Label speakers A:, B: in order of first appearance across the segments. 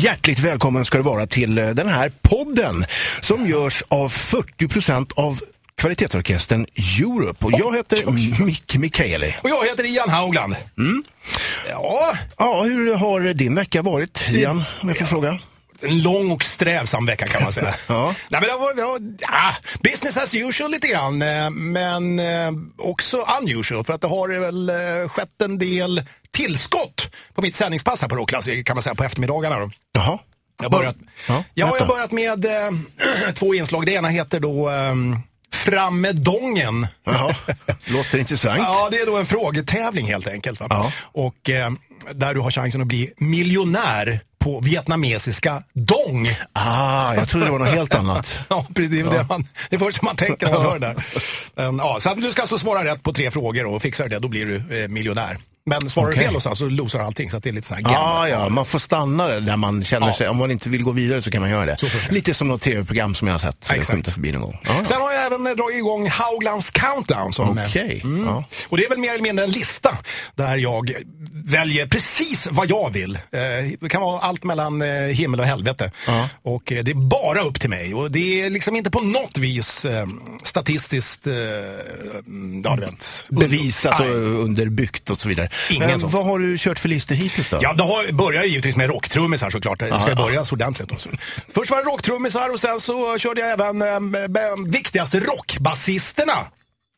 A: Hjärtligt välkommen ska du vara till eh, den här podden som görs av 40% av kvalitetsorkestern Europe. Och jag heter Mick Mikaeli.
B: Och jag heter Ian Haugland. Mm.
A: Ja. ja, hur har din vecka varit, Ian, om jag får fråga?
B: En lång och strävsam vecka kan man säga. ja. Nej, men det var, det var ja, business as usual lite grann, eh, men eh, också unusual för att det har väl eh, skett en del tillskott på mitt sändningspass här på Rockklassiker kan man säga på eftermiddagarna. Då.
A: Jaha.
B: Jag börjat, ja, jag har börjat med äh, två inslag. Det ena heter då äh, Fram med dongen.
A: Jaha, låter intressant.
B: ja, det är då en frågetävling helt enkelt. Va? Och äh, där du har chansen att bli miljonär på vietnamesiska dong.
A: Ah, jag trodde det var något helt annat.
B: ja, det är ja. det, man, det första man tänker när man hör det där. Men, ja, så att du ska alltså svara rätt på tre frågor och fixar det, då blir du eh, miljonär. Men svarar okay. du fel någonstans så losar allting. Så det är lite så här
A: ah, ja, man får stanna där man känner ja. sig, om man inte vill gå vidare så kan man göra det. Lite som något tv-program som jag har sett. Exakt. förbi någon gång.
B: Ah. Sen har jag även dragit igång Hauglands countdown. Som
A: okay.
B: mm. ja. Och det är väl mer eller mindre en lista där jag väljer precis vad jag vill. Eh, det kan vara allt mellan eh, himmel och helvete. Ah. Och eh, det är bara upp till mig. Och det är liksom inte på något vis statistiskt
A: ja, vet, bevisat och underbyggt och så vidare. Ingen Men, vad har du kört för listor hittills då?
B: Ja, det har, börjar givetvis med rocktrummisar såklart. Det ska börja ordentligt. Också. Först var det rocktrummisar och sen så körde jag även äh, viktigaste rockbasisterna.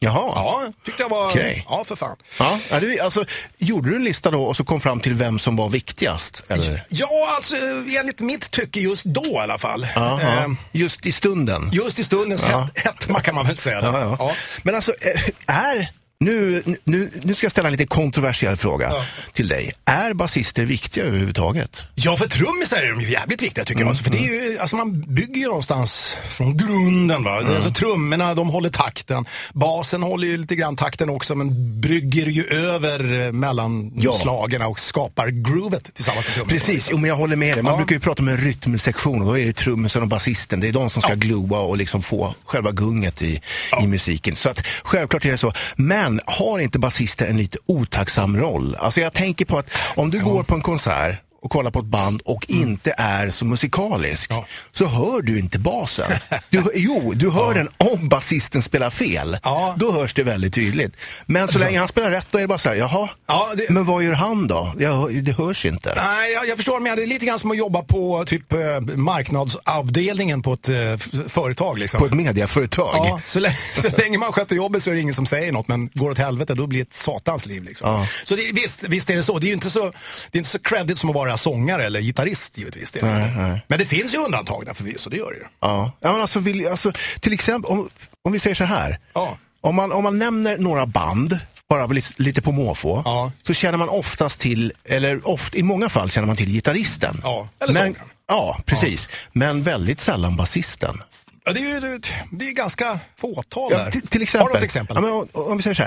A: Jaha.
B: Ja, tyckte jag var... Okay. Ja, för fan.
A: Ja, alltså, gjorde du en lista då och så kom fram till vem som var viktigast? Eller?
B: Ja, alltså enligt mitt tycke just då i alla fall.
A: Eh, just i stunden?
B: Just i stundens ja. hetma kan man väl säga. Ja, ja.
A: ja. Men alltså, eh, är nu, nu, nu ska jag ställa en lite kontroversiell fråga ja. till dig. Är basister viktiga överhuvudtaget?
B: Ja, för trummisar är de ju jävligt viktiga tycker mm, jag. Alltså, för det är ju, mm. alltså, man bygger ju någonstans från grunden. Va? Mm. Alltså, trummorna, de håller takten. Basen håller ju lite grann takten också, men brygger ju över eh, mellan ja. slagen och skapar groovet tillsammans med trummorna.
A: Precis, jo, men jag håller med dig. Man ja. brukar ju prata om en rytmsektion och då är det trummisen och basisten. Det är de som ska ja. gloa och liksom få själva gunget i, i musiken. Så att självklart är det så. Men men har inte basister en lite otacksam roll? Alltså jag tänker på att om du ja. går på en konsert och kollar på ett band och mm. inte är så musikalisk ja. så hör du inte basen. Du, jo, du hör ja. den om basisten spelar fel. Ja. Då hörs det väldigt tydligt. Men så länge han spelar rätt då är det bara så här, jaha, ja, det... men vad gör han då? Jag, det hörs inte.
B: Nej, jag, jag förstår, men det är lite grann som att jobba på typ eh, marknadsavdelningen på ett eh, företag. Liksom.
A: På ett mediaföretag?
B: Ja, så, länge, så länge man sköter jobbet så är det ingen som säger något, men går åt helvete då blir det ett satans liv. Liksom. Så det, visst, visst är det så. Det är ju inte så, det är inte så credit som att vara sångare eller gitarrist givetvis. Det nej, nej. Men det finns ju undantag där förvisso, det gör det ju.
A: Ja, ja men alltså, vill, alltså till exempel om, om vi säger så här. Ja. Om, man, om man nämner några band bara lite på måfå, ja. så känner man oftast till, eller oft, i många fall känner man till gitarristen.
B: Ja, eller
A: men, Ja, precis. Ja. Men väldigt sällan basisten.
B: Ja, det är ju det är ganska fåtal ja,
A: där. Till exempel,
B: Har du ett exempel?
A: Ja, men, om vi säger så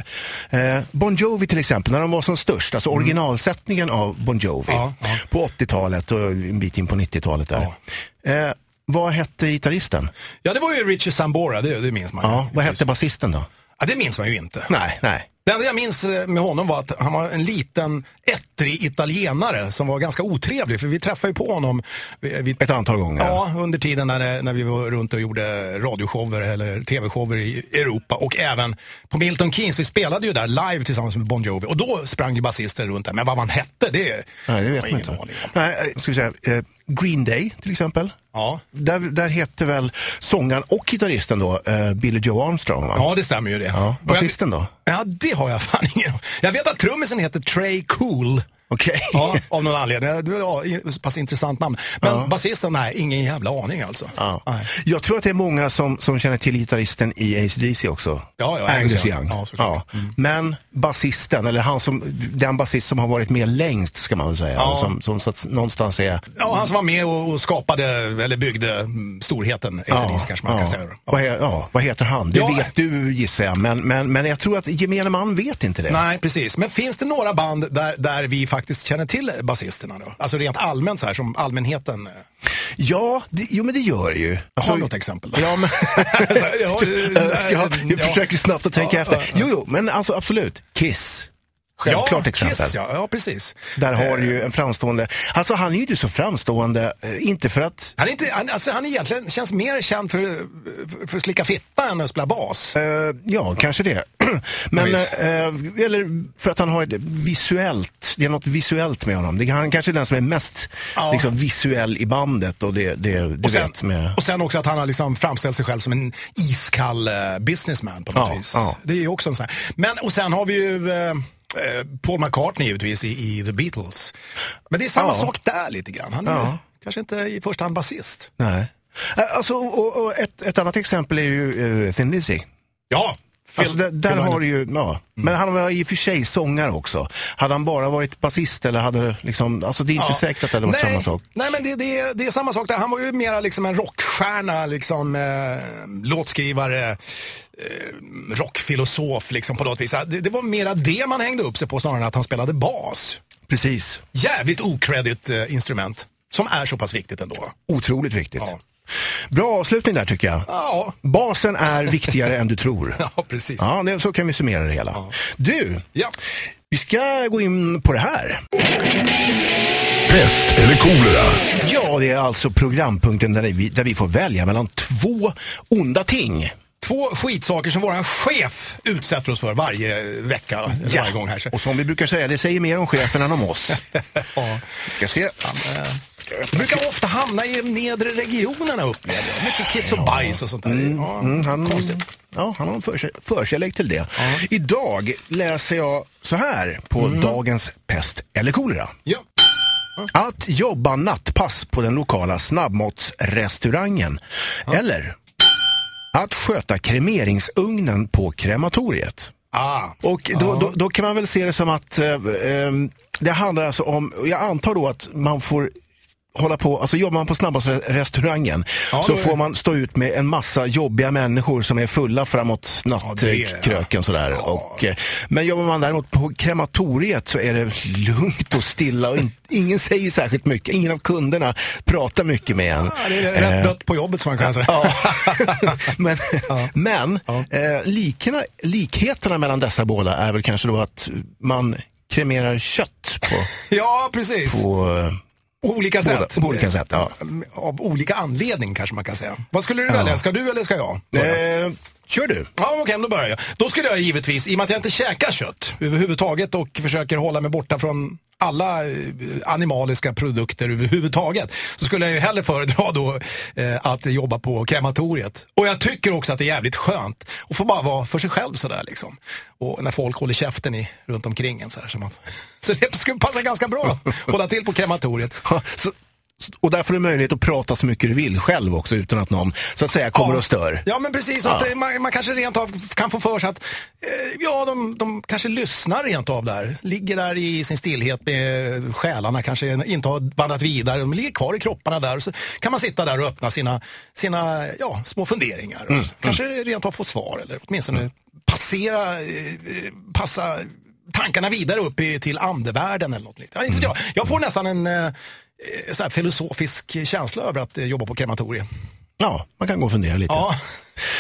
A: här. Eh, bon Jovi till exempel, när de var som störst, alltså mm. originalsättningen av Bon Jovi ja, på 80-talet och en bit in på 90-talet där. Eh, vad hette gitarristen?
B: Ja, det var ju Richie Sambora, det, det minns man.
A: Ja, vad hette basisten då?
B: Ja, det minns man ju inte.
A: Nej, nej.
B: Det enda jag minns eh, med honom var att han var en liten ettrig italienare som var ganska otrevlig. För vi träffade ju på honom
A: vid, ett antal gånger.
B: Ja, under tiden när, när vi var runt och gjorde radioshower eller tv-shower i Europa. Och även på Milton Keynes. Vi spelade ju där live tillsammans med Bon Jovi. Och då sprang ju basister runt där. Men vad man hette, det,
A: Nej, det vet man inte. Nej, ska vi säga, eh, Green Day till exempel.
B: Ja.
A: Där, där heter väl sångaren och gitarristen då eh, Billy Joe Armstrong? Va?
B: Ja, det stämmer ju det. Ja.
A: Basisten då?
B: Ja, det har jag fan ingen Jag vet att trummisen heter Trey Cool.
A: Okej. Okay.
B: Ja, av någon anledning. Det var ja, pass intressant namn. Men ja. basisten, nej, ingen jävla aning alltså. Ja.
A: Jag tror att det är många som, som känner till gitarristen i ACDC också.
B: Ja, ja,
A: Angus Young. Ja, ja. Mm. Men basisten, eller han som, den basist som har varit med längst ska man väl säga. Ja. Som, som så att någonstans är...
B: Ja, han som var med och skapade, eller byggde storheten ACDC ja. kanske man kan säga.
A: Vad, he, ja, vad heter han? Det vet du gissar jag, men, men, men jag tror att gemene man vet inte det.
B: Nej, precis. Men finns det några band där, där vi faktiskt känner till basisterna då? Alltså rent allmänt så här som allmänheten? Eh.
A: Ja, det, jo men det gör det ju.
B: Alltså, Har du något exempel? Då?
A: Ja, men, ja, jag försöker snabbt att tänka efter. Jo, jo, men alltså absolut. Kiss. Självklart
B: ja,
A: exempel.
B: Kiss, ja. ja, precis.
A: Där har du ju en framstående, alltså han är ju inte så framstående, eh, inte för att...
B: Han, är inte, han, alltså, han egentligen känns mer känd för, för, att slicka fitta än att spela bas.
A: Uh, ja, kanske det. Men, uh, eller för att han har ett visuellt, det är något visuellt med honom. Det, han kanske är den som är mest ja. liksom, visuell i bandet och det, det du
B: och sen,
A: vet med...
B: Och sen också att han har liksom framställt sig själv som en iskall uh, businessman på något vis. Det är ju också en sån här. Men, och sen har vi ju Paul McCartnney givetvis i, i, The Beatles. Men det är samma sak där lite grann. Han är kanske inte i första hand basist.
A: Nej. Alltså, och, och ett, ett annat exempel är ju uh, Thin Lizzy.
B: Ja,
A: Alltså, där, där har du ju, ja. Mm. Men han var i och för sig sångare också. Hade han bara varit basist eller hade liksom, alltså det är inte ja. säkert att det hade varit
B: nej,
A: samma sak.
B: Nej men det, det, det är samma sak där. Han var ju mera liksom en rockstjärna, liksom eh, låtskrivare, eh, rockfilosof liksom på något vis. Det, det, var mera det man hängde upp sig på snarare än att han spelade bas.
A: Precis.
B: Jävligt okredit eh, instrument. Som är så pass viktigt ändå.
A: Otroligt viktigt. Ja. Bra avslutning där tycker jag.
B: Ja.
A: Basen är viktigare än du tror.
B: Ja, precis.
A: Ja, det, så kan vi summera det hela. Ja. Du,
B: ja.
A: vi ska gå in på det här.
C: Pest eller kolera?
A: Ja, det är alltså programpunkten där vi, där vi får välja mellan två onda ting.
B: Två skitsaker som våran chef utsätter oss för varje vecka, ja. varje gång här.
A: Och som vi brukar säga, det säger mer om chefen än om oss.
B: ja.
A: Vi ska se.
B: Han, äh, brukar ofta hamna i de nedre regionerna upplever jag. Mycket kiss och bajs och sånt där.
A: Mm,
B: ja,
A: mm, han,
B: konstigt.
A: Ja, han har en förkärlek till det. Idag läser jag så här på mm. dagens pest eller kolera.
B: Ja.
A: Att jobba nattpass på den lokala snabbmatsrestaurangen. Eller att sköta kremeringsugnen på krematoriet.
B: Ah,
A: och då, då, då, kan man väl se det som att eh, eh, det handlar alltså om, jag antar då att man får hålla på, alltså jobbar man på snabbmatsrestaurangen ja, så får man stå ut med en massa jobbiga människor som är fulla framåt nattkröken ja, sådär. Ja. Och, eh, men jobbar man däremot på krematoriet så är det lugnt och stilla och in, ingen säger särskilt mycket. Ingen av kunderna pratar mycket med en.
B: Det är rätt eh, dött på jobbet som man kan säga.
A: men men eh, likerna, likheterna mellan dessa båda är väl kanske då att man kremerar kött på,
B: ja, precis.
A: på eh,
B: olika sätt.
A: På olika sätt, ja.
B: Av olika anledning kanske man kan säga. Vad skulle du ja. välja? Ska du eller ska jag?
A: Eh, kör du.
B: Ja, okej, okay, då börjar jag. Då skulle jag givetvis, i och med att jag inte käkar kött överhuvudtaget och försöker hålla mig borta från alla eh, animaliska produkter överhuvudtaget så skulle jag ju hellre föredra då eh, att jobba på krematoriet. Och jag tycker också att det är jävligt skönt att få bara vara för sig själv sådär liksom. Och när folk håller käften i, runt omkring en så här. Så, man, så det skulle passa ganska bra att hålla till på krematoriet.
A: så, och där får du möjlighet att prata så mycket du vill själv också utan att någon så att säga kommer
B: ja.
A: och stör.
B: Ja men precis, ja. att man, man, kanske rent av kan få för sig att eh, ja, de, de kanske lyssnar rent av där. Ligger där i sin stillhet med själarna, kanske inte har vandrat vidare. De ligger kvar i kropparna där. Så kan man sitta där och öppna sina, sina ja, små funderingar. Mm. Kanske mm. rent av få svar eller åtminstone mm. passera, eh, passa tankarna vidare upp i, till andevärlden eller något liknande. Mm. Jag, jag får nästan en eh, Eh, så filosofisk känsla över att eh, jobba på krematorium.
A: Ja, man kan gå och fundera lite.
B: Ja.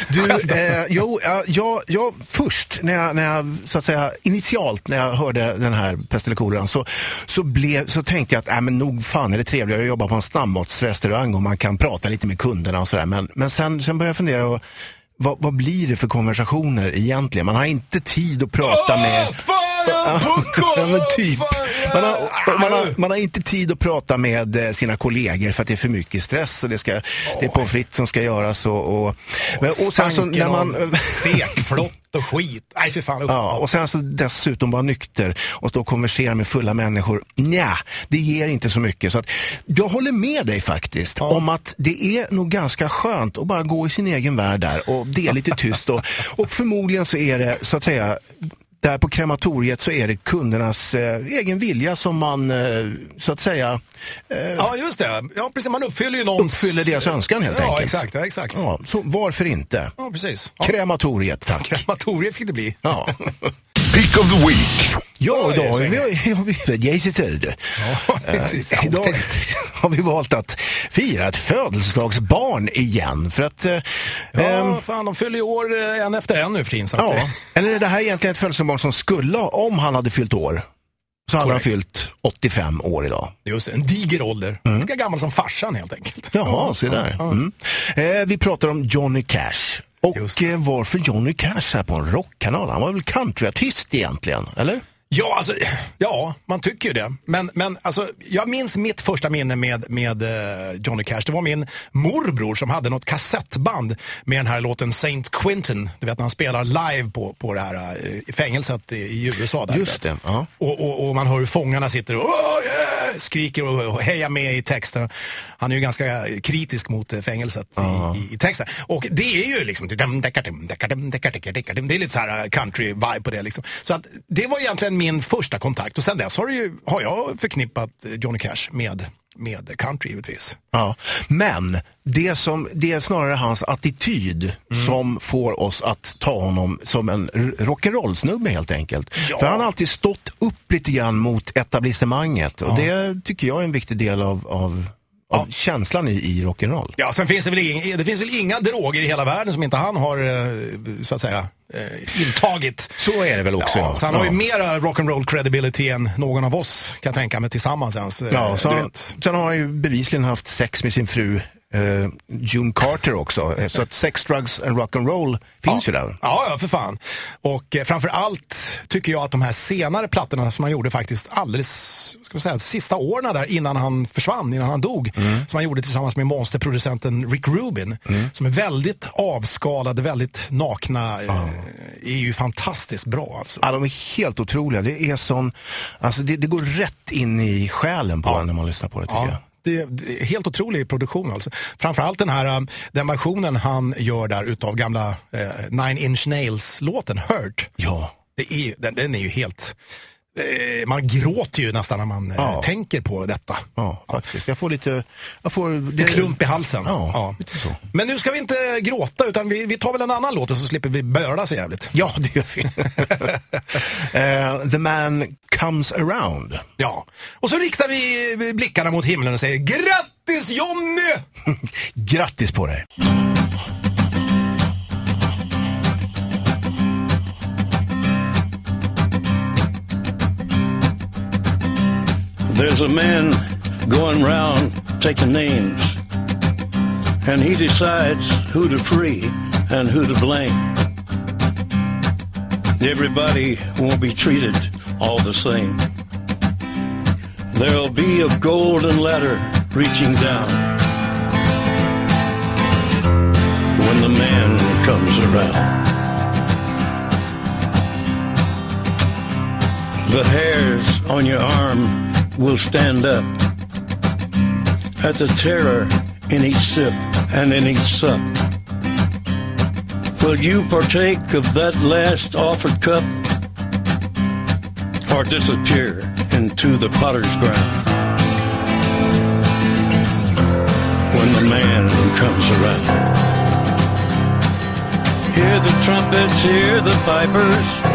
A: Du, eh, jo, jag, jag, först, när jag, när jag, så att säga, initialt när jag hörde den här pest eller koleran så, så, blev, så tänkte jag att äh, men nog fan är det trevligare att jobba på en snabbmatsrestaurang och man kan prata lite med kunderna och sådär. Men, men sen, sen började jag fundera, och, vad, vad blir det för konversationer egentligen? Man har inte tid att prata
B: oh,
A: med...
B: Fan! Ja,
A: men typ. Man har, man, har, man har, inte tid att prata med eh, sina kollegor för att det är för mycket stress och det, ska, det är på fritt som ska göras. Och, och,
B: men, och sen så när man... Stekflott och skit. Nej, för fan.
A: Ja, och sen så dessutom vara nykter och stå och konversera med fulla människor. Nja, det ger inte så mycket. Så att, jag håller med dig faktiskt ja. om att det är nog ganska skönt att bara gå i sin egen värld där och det är lite tyst. Och, och förmodligen så är det så att säga där på krematoriet så är det kundernas eh, egen vilja som man eh, så att säga
B: eh, Ja just det, ja, precis. man uppfyller ju någons...
A: Uppfyller deras önskan helt
B: ja,
A: enkelt.
B: Exakt, ja exakt.
A: Ja, så varför inte?
B: Ja precis. Ja.
A: Krematoriet tack.
B: Krematoriet fick det bli.
A: Ja.
C: Pick of the Week.
A: Ja, idag har vi, har vi, Jesus är
B: Ja,
A: Idag har vi valt att fira ett födelsedagsbarn igen. För att... eh,
B: Ja,
A: ehm,
B: fan, de fyller ju år eh, en efter en nu för tiden.
A: Ja.
B: eh,
A: Eller är det här egentligen ett födelsedagsbarn som skulle, om han hade fyllt år, så hade han fyllt 85 år idag.
B: Just en diger ålder. Lika gammal som farsan helt enkelt.
A: Jaha, se där. Mm. Eh, vi pratar om Johnny Cash. Och eh, varför Johnny Cash här på en rockkanal? Han var väl countryartist egentligen, eller?
B: Ja, alltså, ja, man tycker ju det. Men, men alltså, jag minns mitt första minne med, med eh, Johnny Cash. Det var min morbror som hade något kassettband med den här låten Saint Quentin. Du vet när han spelar live på, på det här eh, fängelset i, i USA. Där,
A: Just det, ja.
B: Och, och, och man hör hur fångarna sitter och "Åh, yeah!" skriker och, och hejar med i texten. Han är ju ganska kritisk mot eh, fängelset i, i, i texten. Och det är ju liksom, det är lite så här country-vibe på det. Liksom. Så att det var egentligen min första kontakt och sen dess har, ju, har jag förknippat eh, Johnny Cash med, med country givetvis.
A: Ja, men det, som, det är snarare hans attityd som får oss att ta honom som en rock'n'roll-snubbe helt enkelt.
B: Ja.
A: För han har alltid stått upp lite grann mot etablissemanget och det tycker jag är en viktig del av, av, av känslan i, i rock'n'roll.
B: Ja, sen finns det väl, ing, det finns väl inga droger i hela världen som inte han har eh, så att säga eh, intagit.
A: Så är det väl också.
B: Ja, så han har ju
A: Ja.
B: mera rock'n'roll credibility än någon av oss kan jag tänka mig tillsammans ens. eh,
A: Ja, så han, sen har han ju bevisligen haft sex med sin fru eh, June Carter också. Eh, Så att sex, drugs and rock'n'roll finns ju där.
B: Ja, ja, för fan. Och eh, framför allt tycker jag att de här senare plattorna som han gjorde faktiskt alldeles, ska man säga, sista åren där innan han försvann, innan han dog,
A: Mm.
B: som han gjorde tillsammans med monsterproducenten Rick Rubin, som är väldigt avskalade, väldigt nakna, eh, är ju fantastiskt bra alltså.
A: Ja, de är helt otroliga. Det är sån, alltså det, det går rätt in i själen på en när man lyssnar på det tycker jag.
B: Det, det är helt otrolig produktion alltså. Framförallt den här um, den versionen han gör där utav gamla eh, Nine Inch Nails-låten Hurt.
A: Ja.
B: Det är, den, den är ju helt... Eh, man gråter ju nästan när man eh,
A: Ja.
B: tänker på detta.
A: Ja, faktiskt. Jag får lite... Jag får...
B: Det är klump i halsen.
A: Ja, lite så.
B: Men nu ska vi inte gråta utan vi, vi tar väl en annan låt och så slipper vi böla så jävligt.
A: Ja, det gör vi. Eh, the man comes around.
B: Ja. Och så riktar vi blickarna mot himlen och säger grattis Jonny!
A: Grattis på dig!
D: There's a man going round taking names, and he decides who to free and who to blame. Everybody won't be treated all the same. There'll be a golden ladder reaching down when the man comes around. The hairs on your arm will stand up at the terror in each sip and in each sup. Will you partake of that last offered cup or disappear into the potter's ground when the man comes around? Hear the trumpets, hear the pipers.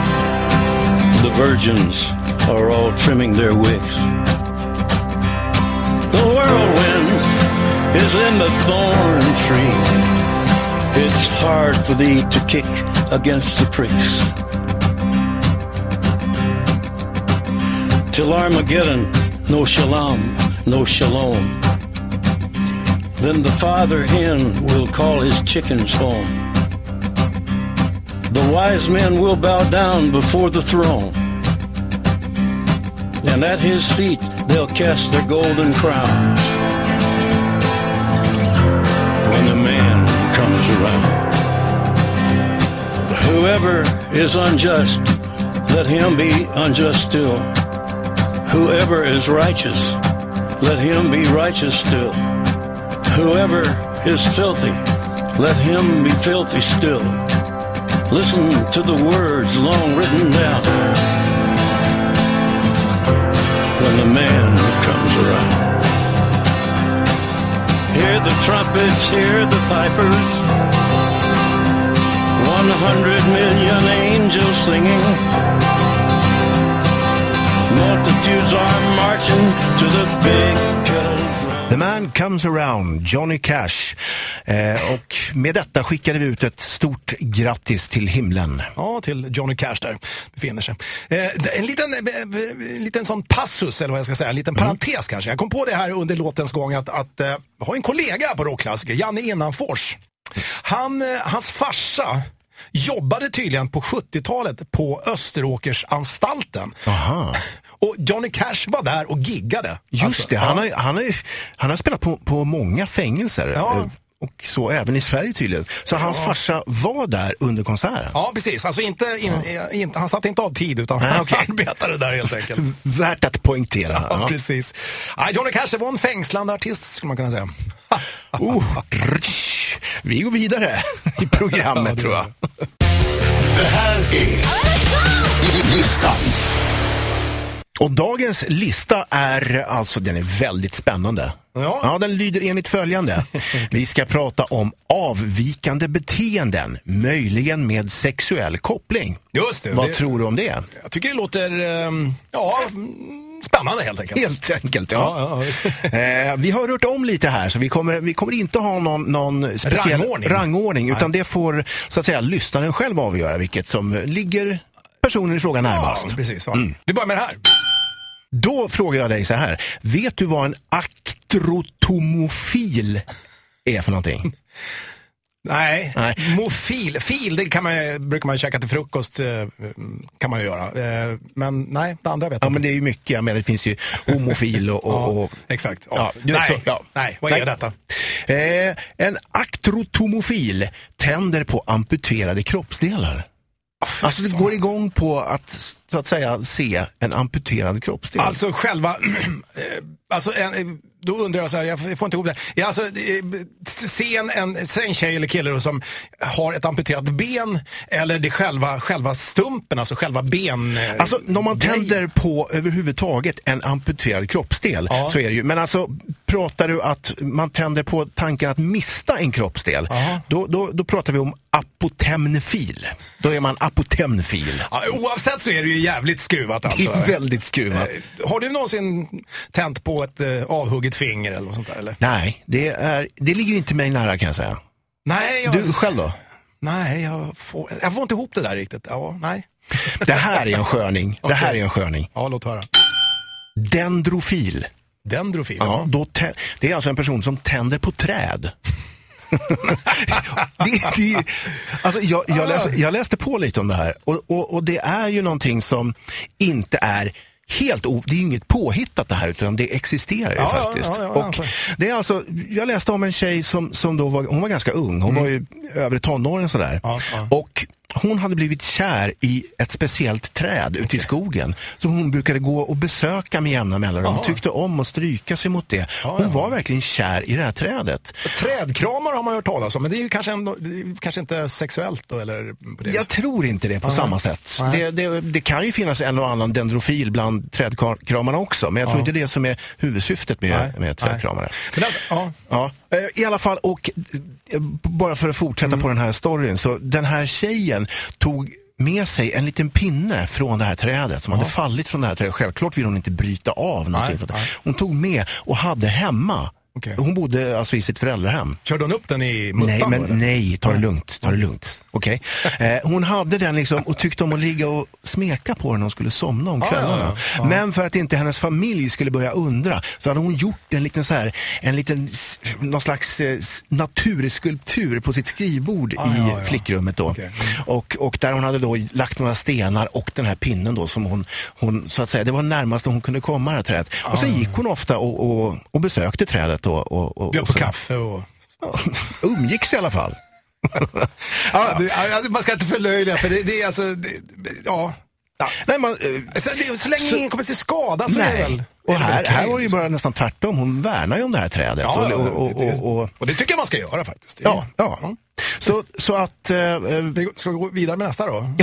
D: The virgins are all trimming their wicks. The whirlwind is in the thorn tree. It's hard for thee to kick against the pricks. Till Armageddon, no shalom, no shalom. Then the father hen will call his chickens home. The wise men will bow down before the throne. And at his feet they'll cast their golden crowns. When the man comes around. Whoever is unjust, let him be unjust still. Whoever is righteous, let him be righteous still. Whoever is filthy, let him be filthy still. Listen to the words long written down when the man comes around. Hear the trumpets, hear the pipers. One hundred million angels singing. Multitudes are marching to the big.
A: The man comes around, Johnny Cash. Eh, och med detta skickade vi ut ett stort grattis till himlen.
B: Ja, till Johnny Cash där befinner sig. Eh, en liten, eh, en liten sån passus, eller vad jag ska säga, en liten parentes kanske. Jag kom på det här under låtens gång att, att eh, jag har en kollega på rockklassiker, Janne Innanfors. Han, eh, hans farsa jobbade tydligen på 70-talet på Österåkersanstalten.
A: Aha.
B: Och Johnny Cash var där och giggade.
A: Just
B: Alltså,
A: det, han,
B: ja.
A: har, han, har, han har spelat på, på många fängelser.
B: Ja.
A: eh, Och så även i Sverige tydligen. Så hans farsa var där under konserten.
B: Ja, precis. Alltså inte, in, eh, inte, han satte inte av tid utan
A: Nej,
B: han arbetade där helt enkelt.
A: Värt att poängtera.
B: Ja,
A: Ja.
B: precis. Ja, Johnny Cash var en fängslande artist skulle man kunna säga.
A: Oh. Vi går vidare i programmet
B: Ja,
A: tror jag.
C: Det här är listan.
A: Och dagens lista är alltså, den är väldigt spännande.
B: Ja.
A: den lyder enligt följande. Vi ska prata om avvikande beteenden, möjligen med sexuell koppling.
B: Just det.
A: Vad
B: det,
A: tror du om det?
B: Jag tycker det låter ehm, ja, spännande helt enkelt.
A: Helt enkelt, ja.
B: Ja, ja.
A: Eh, vi har rört om lite här, så vi kommer, vi kommer inte ha någon, någon speciell
B: Rangordning.
A: rangordning utan det får så att säga lyssnaren själv avgöra vilket som ligger personen i fråga närmast.
B: Ja, precis. Ja.
A: Mm.
B: Vi börjar med det här.
A: Då frågar jag dig så här. Vet du vad en aktrotomofil är för någonting?
B: Nej,
A: Nej.
B: mofil. Fil, det kan man, brukar man käka till frukost. eh, kan man ju göra. Eh, Men nej, det andra vet
A: Ja,
B: jag
A: men
B: inte.
A: det är ju mycket. Jag menar, det finns ju homofil och... och,
B: Ja,
A: och
B: exakt. Ja.
A: Ja,
B: nej,
A: så, ja.
B: nej, vad
A: Nej.
B: är detta?
A: Eh, en aktrotomofil tänder på amputerade kroppsdelar. Alltså det går igång på att så att säga se en amputerad kroppsdel.
B: Alltså själva, eh, alltså en, eh, då undrar jag så här, jag får inte ihop det. Ja, Alltså, eh, se en, en, se en tjej eller kille då, som har ett amputerat ben eller det själva, själva stumpen, alltså själva ben...
A: Alltså när man tänder på överhuvudtaget en amputerad kroppsdel
B: Ja.
A: så är det ju. Men alltså pratar du att man tänder på tanken att mista en kroppsdel, då, då, då pratar vi om apotemnefil. Då är man apotemnefil.
B: Ja, oavsett så är det ju jävligt skruvat
A: Det
B: alltså.
A: är väldigt skruvat.
B: Eh, Har du någonsin tänt på ett eh, avhugget finger eller något sånt där? Eller?
A: Nej, det, är, det ligger inte mig nära kan jag säga.
B: Nej, jag,
A: Du själv då?
B: nej jag, får, jag får inte ihop det där riktigt. Ja, nej.
A: Det här är en sköning. Det här är en sköning.
B: Ja, låt höra.
A: Dendrofil.
B: Dendrofil.
A: Ja, då det är alltså en person som tänder på träd. Det, det, alltså jag, jag, läste, jag läste på lite om det här och, och, och det är ju någonting som inte är helt o, det är ju inget påhittat det här utan det existerar ju
B: Ja,
A: faktiskt.
B: ja, ja,
A: och det är alltså, jag läste om en tjej som, som då var, hon var ganska ung, hon var ju över tonåren sådär.
B: Mm. Ja.
A: Och hon hade blivit kär i ett speciellt träd ute i skogen. Så hon brukade gå och besöka med jämna mellanrum. Hon
B: Jaha.
A: tyckte om att stryka sig mot det.
B: Ja,
A: Hon var verkligen kär i det här trädet.
B: Trädkramar har man hört talas om, men det är ju kanske, ändå, är kanske inte sexuellt då, eller på det
A: Jag tror inte det på samma sätt. Det, det, det kan ju finnas en och annan dendrofil bland trädkramarna också. Men jag tror inte det som är huvudsyftet med, med trädkramare.
B: Men alltså, ja.
A: Ja, eh, i alla fall och eh, bara för att fortsätta
B: Mm.
A: på den här storyn så den här tjejen tog med sig en liten pinne från det här trädet som hade fallit från det här trädet. Självklart vill hon inte bryta av någonting.
B: Nej, nej.
A: Hon tog med och hade hemma.
B: Okej.
A: Hon bodde alltså i sitt föräldrahem.
B: Körde hon upp den i muttan
A: Nej, men
B: eller?
A: nej, ta det lugnt. Ta det lugnt. Okej? Eh, hon hade den liksom och tyckte om att ligga och smeka på den när hon skulle somna om
B: Ja,
A: kvällarna.
B: ja, ja.
A: Men för att inte hennes familj skulle börja undra så hade hon gjort en liten så här, en liten, någon slags eh, naturskulptur på sitt skrivbord
B: Ja,
A: i
B: ja,
A: flickrummet då.
B: Okej. Mm.
A: Och, och där hon hade då lagt några stenar och den här pinnen då som hon, hon så att säga, det var närmast hon kunde komma det här trädet. Och sen gick hon ofta och, och, och besökte trädet då. Och, och,
B: Bjöd
A: och
B: på
A: så-
B: kaffe och...
A: Ja, umgicks i alla fall.
B: ja, det, man ska inte förlöjliga, för det, det är alltså, det, ja. ja.
A: Nej, man, eh,
B: Så, så länge
A: Så-
B: ingen kommer till skada så är det
A: nej.
B: väl...
A: Och
B: är det väl
A: här,
B: okej,
A: här var det ju
B: liksom.
A: bara nästan tvärtom. Hon värnar ju om det här trädet.
B: Ja,
A: och, och, och,
B: det-
A: och, och,
B: och det tycker jag man ska göra faktiskt.
A: Ja, ja. Så, så att eh, eh,
B: Vi Ska vi gå vidare med nästa då?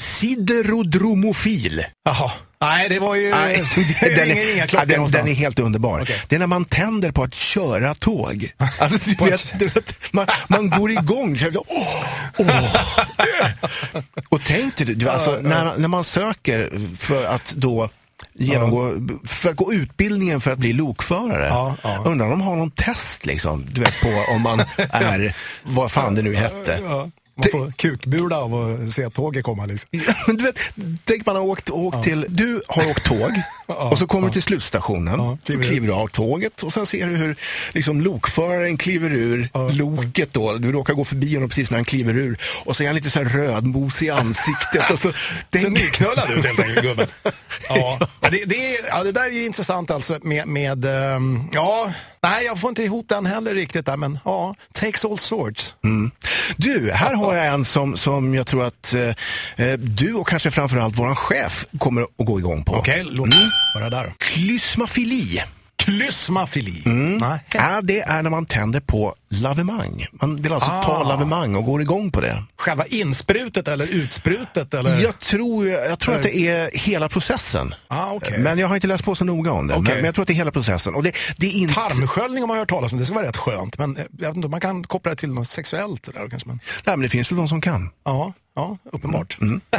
A: siderodromofil.
B: Jaha. Nej, det var ju
A: Nej,
B: det är
A: den,
B: inga,
A: är,
B: inga klockor
A: den,
B: någonstans.
A: den är helt underbar.
B: Okej.
A: Det är när man tänder på att köra tåg. Alltså, du vet, du vet, man, man går igång. Så, åh, åh. Och tänk dig, du, alltså, när, när man söker för att då genomgå, för att gå utbildningen för att bli lokförare.
B: Ja, ja.
A: Undrar om de har någon test liksom, du vet, på om man är, vad fan det nu hette.
B: Ja. Man får kukbula av att se tåget komma liksom.
A: Du vet, tänk man har åkt, åkt till, du har åkt tåg och så kommer du till slutstationen
B: Ja,
A: och
B: kliver
A: av tåget och sen ser du hur liksom, lokföraren kliver ur loket då. Du råkar gå förbi honom precis när han kliver ur och så är han lite så här rödmos i ansiktet. och så,
B: Ser nyknullad ut helt enkelt gubben. Ja, Ja, det, det, ja, det där är ju intressant alltså med, med ehm, ja, nej jag får inte ihop den heller riktigt där men ja, takes all sorts.
A: du, här har jag en som, som jag tror att eh, eh, du och kanske framförallt våran chef kommer att gå igång på.
B: Okej, låt höra där då.
A: Klysmafili.
B: Klysmafili. Nej.
A: Ja, det är när man tänder på lavemang. Man vill alltså ta
B: Ah.
A: lavemang och går igång på det.
B: Själva insprutet eller utsprutet eller?
A: Jag tror, jag tror att det är hela processen.
B: Ah, okej.
A: Men jag har inte läst på så noga om det.
B: Okej.
A: Men, men jag tror att det är hela processen. Och det, det är inte...
B: Tarmsköljning har man hört talas om, det ska vara rätt skönt. Men eh, jag vet inte, man kan koppla det till något sexuellt. Där, kanske, men,
A: Nej, men det finns väl de som kan.
B: ja, ja, uppenbart. Mm.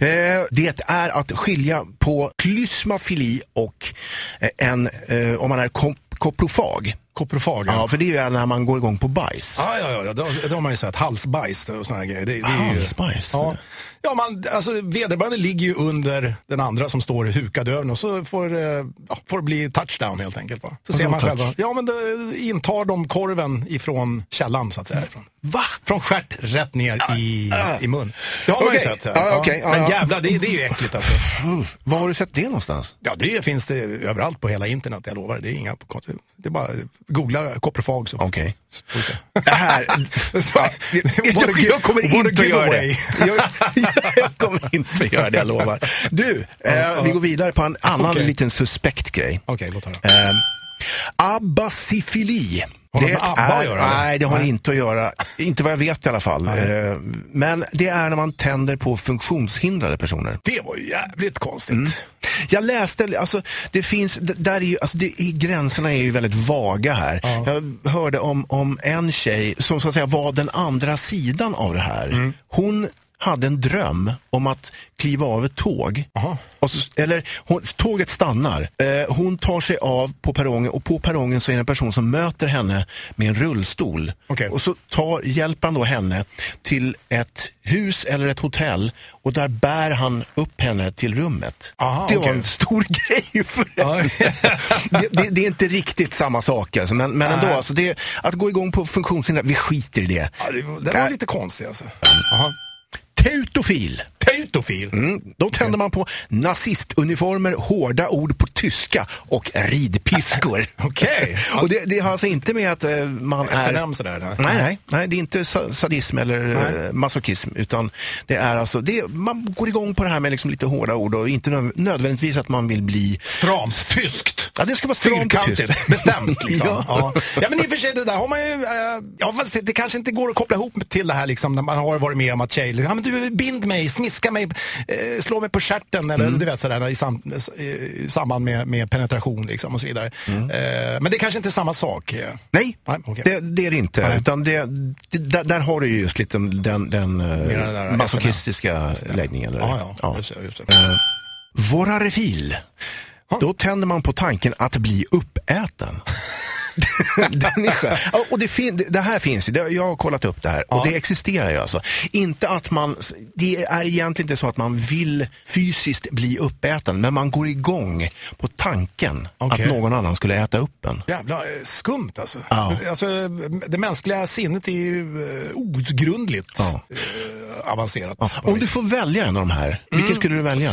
A: Eh, det är att skilja på klysmafili och eh, en, eh, om man är kop koprofag.
B: Koprofag.
A: Ja, för det är ju när man går igång på bajs.
B: Ja, ja, ja, det har, det har man ju sett. Halsbajs och såna här grejer. Det, det är ju,
A: Halsbajs?
B: Ja, ja man, alltså, vederbörande ligger ju under den andra som står hukad över och så får, eh, ja, får det bli touchdown helt enkelt. Va? Så ser man
A: touch?
B: själva. Ja, men då intar de korven ifrån källan så att säga. Från,
A: Va?
B: från stjärt rätt ner i, i mun. Det har man
A: Okej.
B: ju sett.
A: Ja, okej. Ja,
B: men
A: ja.
B: jävlar, det, det är ju äckligt alltså.
A: Var har du sett det någonstans?
B: Ja, det finns det överallt på hela internet, jag lovar. Det är inga det är bara googla koprofag så
A: Okej.
B: se.
A: Det här...
B: Så,
A: jag, jag kommer inte att göra det. Jag, jag kommer inte att göra det, jag lovar. Du, eh, vi går vidare på en annan
B: Okej.
A: liten suspekt grej.
B: Okej, låt höra.
A: Eh, abbasifili.
B: Har det med ABBA att göra?
A: Nej, det har
B: Nej.
A: inte att göra. Inte vad jag vet i alla fall. Eh, men det är när man tänder på funktionshindrade personer.
B: Det var ju jävligt konstigt.
A: Mm. Jag läste, alltså det finns, där är ju, alltså det, gränserna är ju väldigt vaga här. Jag hörde om, om en tjej som så att säga var den andra sidan av det här.
B: Mm.
A: Hon hade en dröm om att kliva av ett tåg. Så, eller hon, tåget stannar. Eh, hon tar sig av på perrongen och på perrongen så är det en person som möter henne med en rullstol.
B: Okej.
A: Och så tar, hjälper han då henne till ett hus eller ett hotell och där bär han upp henne till rummet.
B: Aha,
A: det var
B: okej.
A: en stor grej för
B: Ja.
A: det, det, det är inte riktigt samma sak alltså, men, men ändå, alltså det, att gå igång på funktionshinder, vi skiter i det.
B: Ja, det, var- var lite konstigt alltså. Jaha.
A: Teutofil.
B: Teutofil.
A: Mm, då tänder man på nazistuniformer, hårda ord på tyska och ridpiskor.
B: Okej.
A: och det, det har alltså inte med att eh, man är...
B: SNM sådär. Nej.
A: Nej, nej, nej, det är inte sa- sadism eller
B: Nej.
A: eh, masochism, utan det är alltså, det, man går igång på det här med liksom lite hårda ord och inte nö- nödvändigtvis att man vill bli...
B: Stramt tyskt.
A: Ja, det ska vara
B: Fyrkantigt, bestämt liksom.
A: Ja.
B: ja. Ja. men i och för sig det där har man ju, eh, ja fast det, det kanske inte går att koppla ihop till det här liksom när man har varit med om att tjejer, liksom, ja men du bind mig, smiska mig, eh, slå mig på stjärten eller du vet sådär i, sam, i samband med, med penetration liksom och så vidare. Eh, men det kanske inte är samma sak. eh.
A: Nej,
B: Nej, okej.
A: det, det är det inte.
B: Nej.
A: Utan det, där, där har du ju just lite den, den, eh, masochistiska läggningen. eller?
B: Ja, ja, Just det, just det.
A: Vorarefil. Då tänder man på tanken att bli uppäten. Den är skön. Ja, och det, fin- det här finns ju, det- jag har kollat upp det här och det existerar ju alltså. Inte att man, det är egentligen inte så att man vill fysiskt bli uppäten, men man går igång på tanken
B: Okej.
A: att någon annan skulle äta upp en.
B: Jävla eh, skumt alltså.
A: Ja.
B: alltså. Det mänskliga sinnet är ju eh, outgrundligt
A: Ja.
B: eh, avancerat.
A: Om du får välja en av de här, vilken skulle du välja?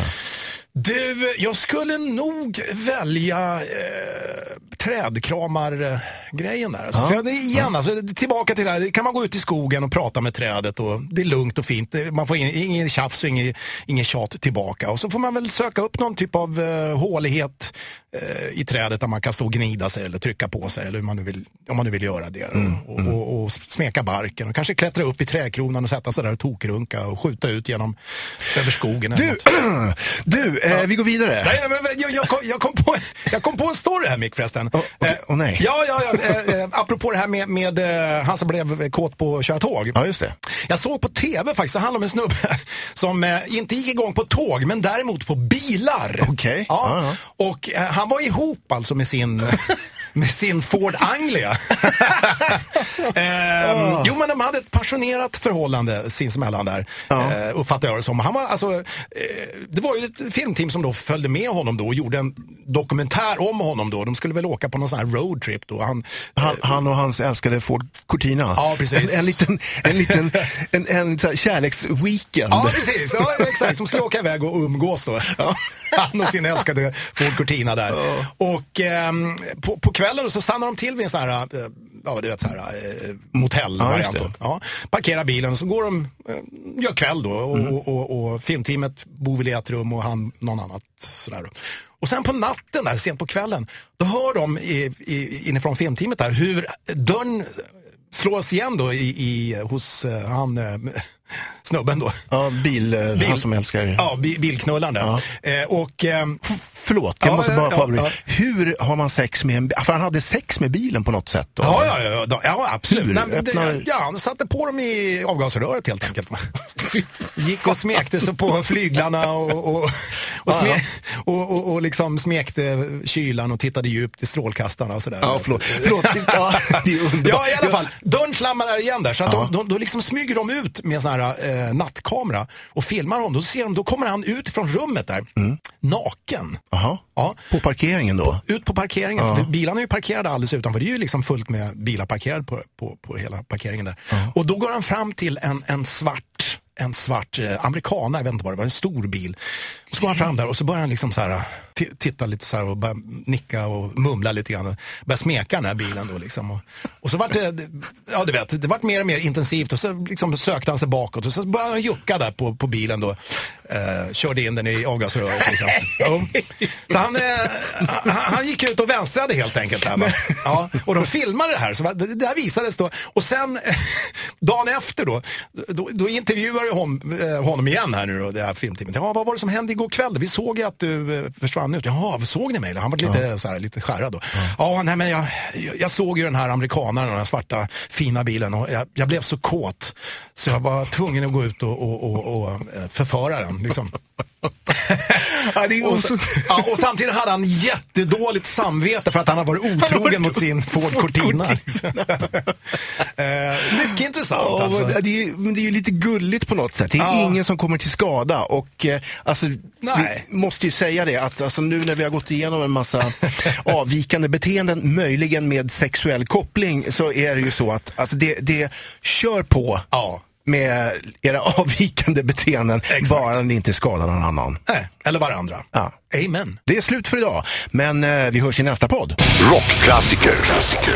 B: Du, jag skulle nog välja eh, trädkramar eh, grejen där. Alltså, för det, igen, alltså, tillbaka till det här, kan man gå ut i skogen och prata med trädet och det är lugnt och fint. Man får ingen, tjafs och ingen, ingen tjat tillbaka. Och så får man väl söka upp någon typ av uh, hålighet eh, i trädet där man kan stå och gnida sig eller trycka på sig eller hur man nu vill, om man nu vill göra det. Och, och, och, och smeka barken och kanske klättra upp i trädkronan och sätta sig där och tokrunka och skjuta ut genom över skogen. eller
A: Du,
B: något.
A: du eh, vi går vidare.
B: Nej, nej, men jag, jag, kom, jag, kom på, jag kom på en story här Mick förresten.
A: Åh, okej.
B: Eh,
A: Åh, nej.
B: Ja, ja, ja eh, eh, apropå det här med, med eh, han som blev kåt på att köra tåg.
A: Ja, just det.
B: Jag såg på tv faktiskt, det handlar om en snubbe som eh, inte gick igång på tåg men däremot på bilar.
A: Okej.
B: Ja.
A: Ja,
B: Och eh, han var ihop alltså med sin, med sin Ford Anglia. Ehm, Jo men de hade ett passionerat förhållande sinsemellan där, eh, uppfattar jag det som. Han var, alltså, eh, det var ju ett filmteam som då följde med honom då och gjorde en dokumentär om honom då. De skulle väl åka på någon sån här roadtrip då. Han,
A: Han, han och hans älskade Ford Cortina.
B: Ja, precis.
A: En, en liten, en liten en, en, här kärleksweekend.
B: Ja, precis. Ja, exakt. De skulle åka iväg och umgås då. Han och sin älskade Ford Cortina där. Och ehm, på, på kvällen så stannar de till vid en sån här, eh, ja du vet så här, eh, motellvariant.
A: Ja,
B: ja, parkerar bilen och så går de, eh, gör kväll då och, och, och, och filmteamet bor väl i ett rum och han någon annat sådär då. Och sen på natten där, sent på kvällen, då hör de i, i, inifrån filmteamet där hur dörren slås igen då i, i, hos eh, han snubben då.
A: Ja, bil, eh,
B: Bil-
A: han som älskar...
B: Ja, bi- bilknullaren där. Eh, och, ehm,
A: Förlåt, jag
B: Ja,
A: måste
B: ja,
A: bara
B: ja,
A: få
B: ja.
A: Hur har man sex med en bil? För han hade sex med bilen på något sätt. Då.
B: ja, ja, ja, ja, ja, absolut.
A: Hur?
B: Nej, det,
A: Öppnar-
B: ja, han satte på dem i avgasröret helt enkelt. Gick och smekte sig på flyglarna och, och, och,
A: Ja,
B: sme, och, och, och liksom smekte kylan och tittade djupt i strålkastarna och sådär.
A: Ja, förlåt. förlåt. Ja, det är underbart.
B: Ja, i alla fall. Dörren slammar igen där. Så att de, de, då liksom smyger de ut med sån här eh, nattkamera och filmar honom. Då ser de, då kommer han ut från rummet där, naken.
A: Jaha.
B: Ja.
A: På parkeringen då?
B: Ut på parkeringen. För bilarna är ju parkerade alldeles utanför. Det är ju liksom fullt med bilar parkerade på, på, på hela parkeringen där. Och då går han fram till en, en svart en svart eh, amerikanare, jag vet inte vad det var, en stor bil. Och så går han fram där och så börjar han liksom så här, ti- titta lite så här och börja nicka och mumla lite grann. Och börja smeka den här bilen då liksom. Och, och så vart det, ja du vet, det vart mer och mer intensivt och så liksom sökte han sig bakåt och så började han jucka där på, på bilen då. Eh, körde in den i avgasröret liksom. Ja. Så han, eh, han, han gick ut och vänstrade helt enkelt. Där, va? ja, och de filmade det här, så det, det här visades då. Och sen dagen efter då, då, då intervjuar jag hon, eh, honom igen här nu då, det här filmteamet. Ja, vad var det som hände igår kväll? Vi såg ju att du eh, försvann ut. Jaha, såg ni mig? Han var lite, så här, lite skärrad då. Ja, nej, men jag, jag, jag såg ju den här amerikanaren, den här svarta fina bilen och jag, jag blev så kåt så jag var tvungen att gå ut och, och, och, och eh, förföra den. Liksom. Och, så, ja, och samtidigt hade han jättedåligt samvete för att han har varit otrogen mot sin Ford Cortina. eh, mycket intressant
A: Ja,
B: alltså.
A: men det, är, ju- men det är ju lite gulligt på något sätt. Det är
B: Ja.
A: ingen som kommer till skada. Och eh, alltså,
B: Nej.
A: vi måste ju säga det att alltså, nu när vi har gått igenom en massa avvikande beteenden, möjligen med sexuell koppling, så är det ju så att alltså, det, det kör på
B: Ja.
A: Med era avvikande beteenden,
B: Exakt.
A: bara ni inte skadar någon annan.
B: Nej, eller varandra.
A: Ja.
B: Amen.
A: Det är slut för idag, men eh, vi hörs i nästa podd.
C: Rockklassiker. Klassiker.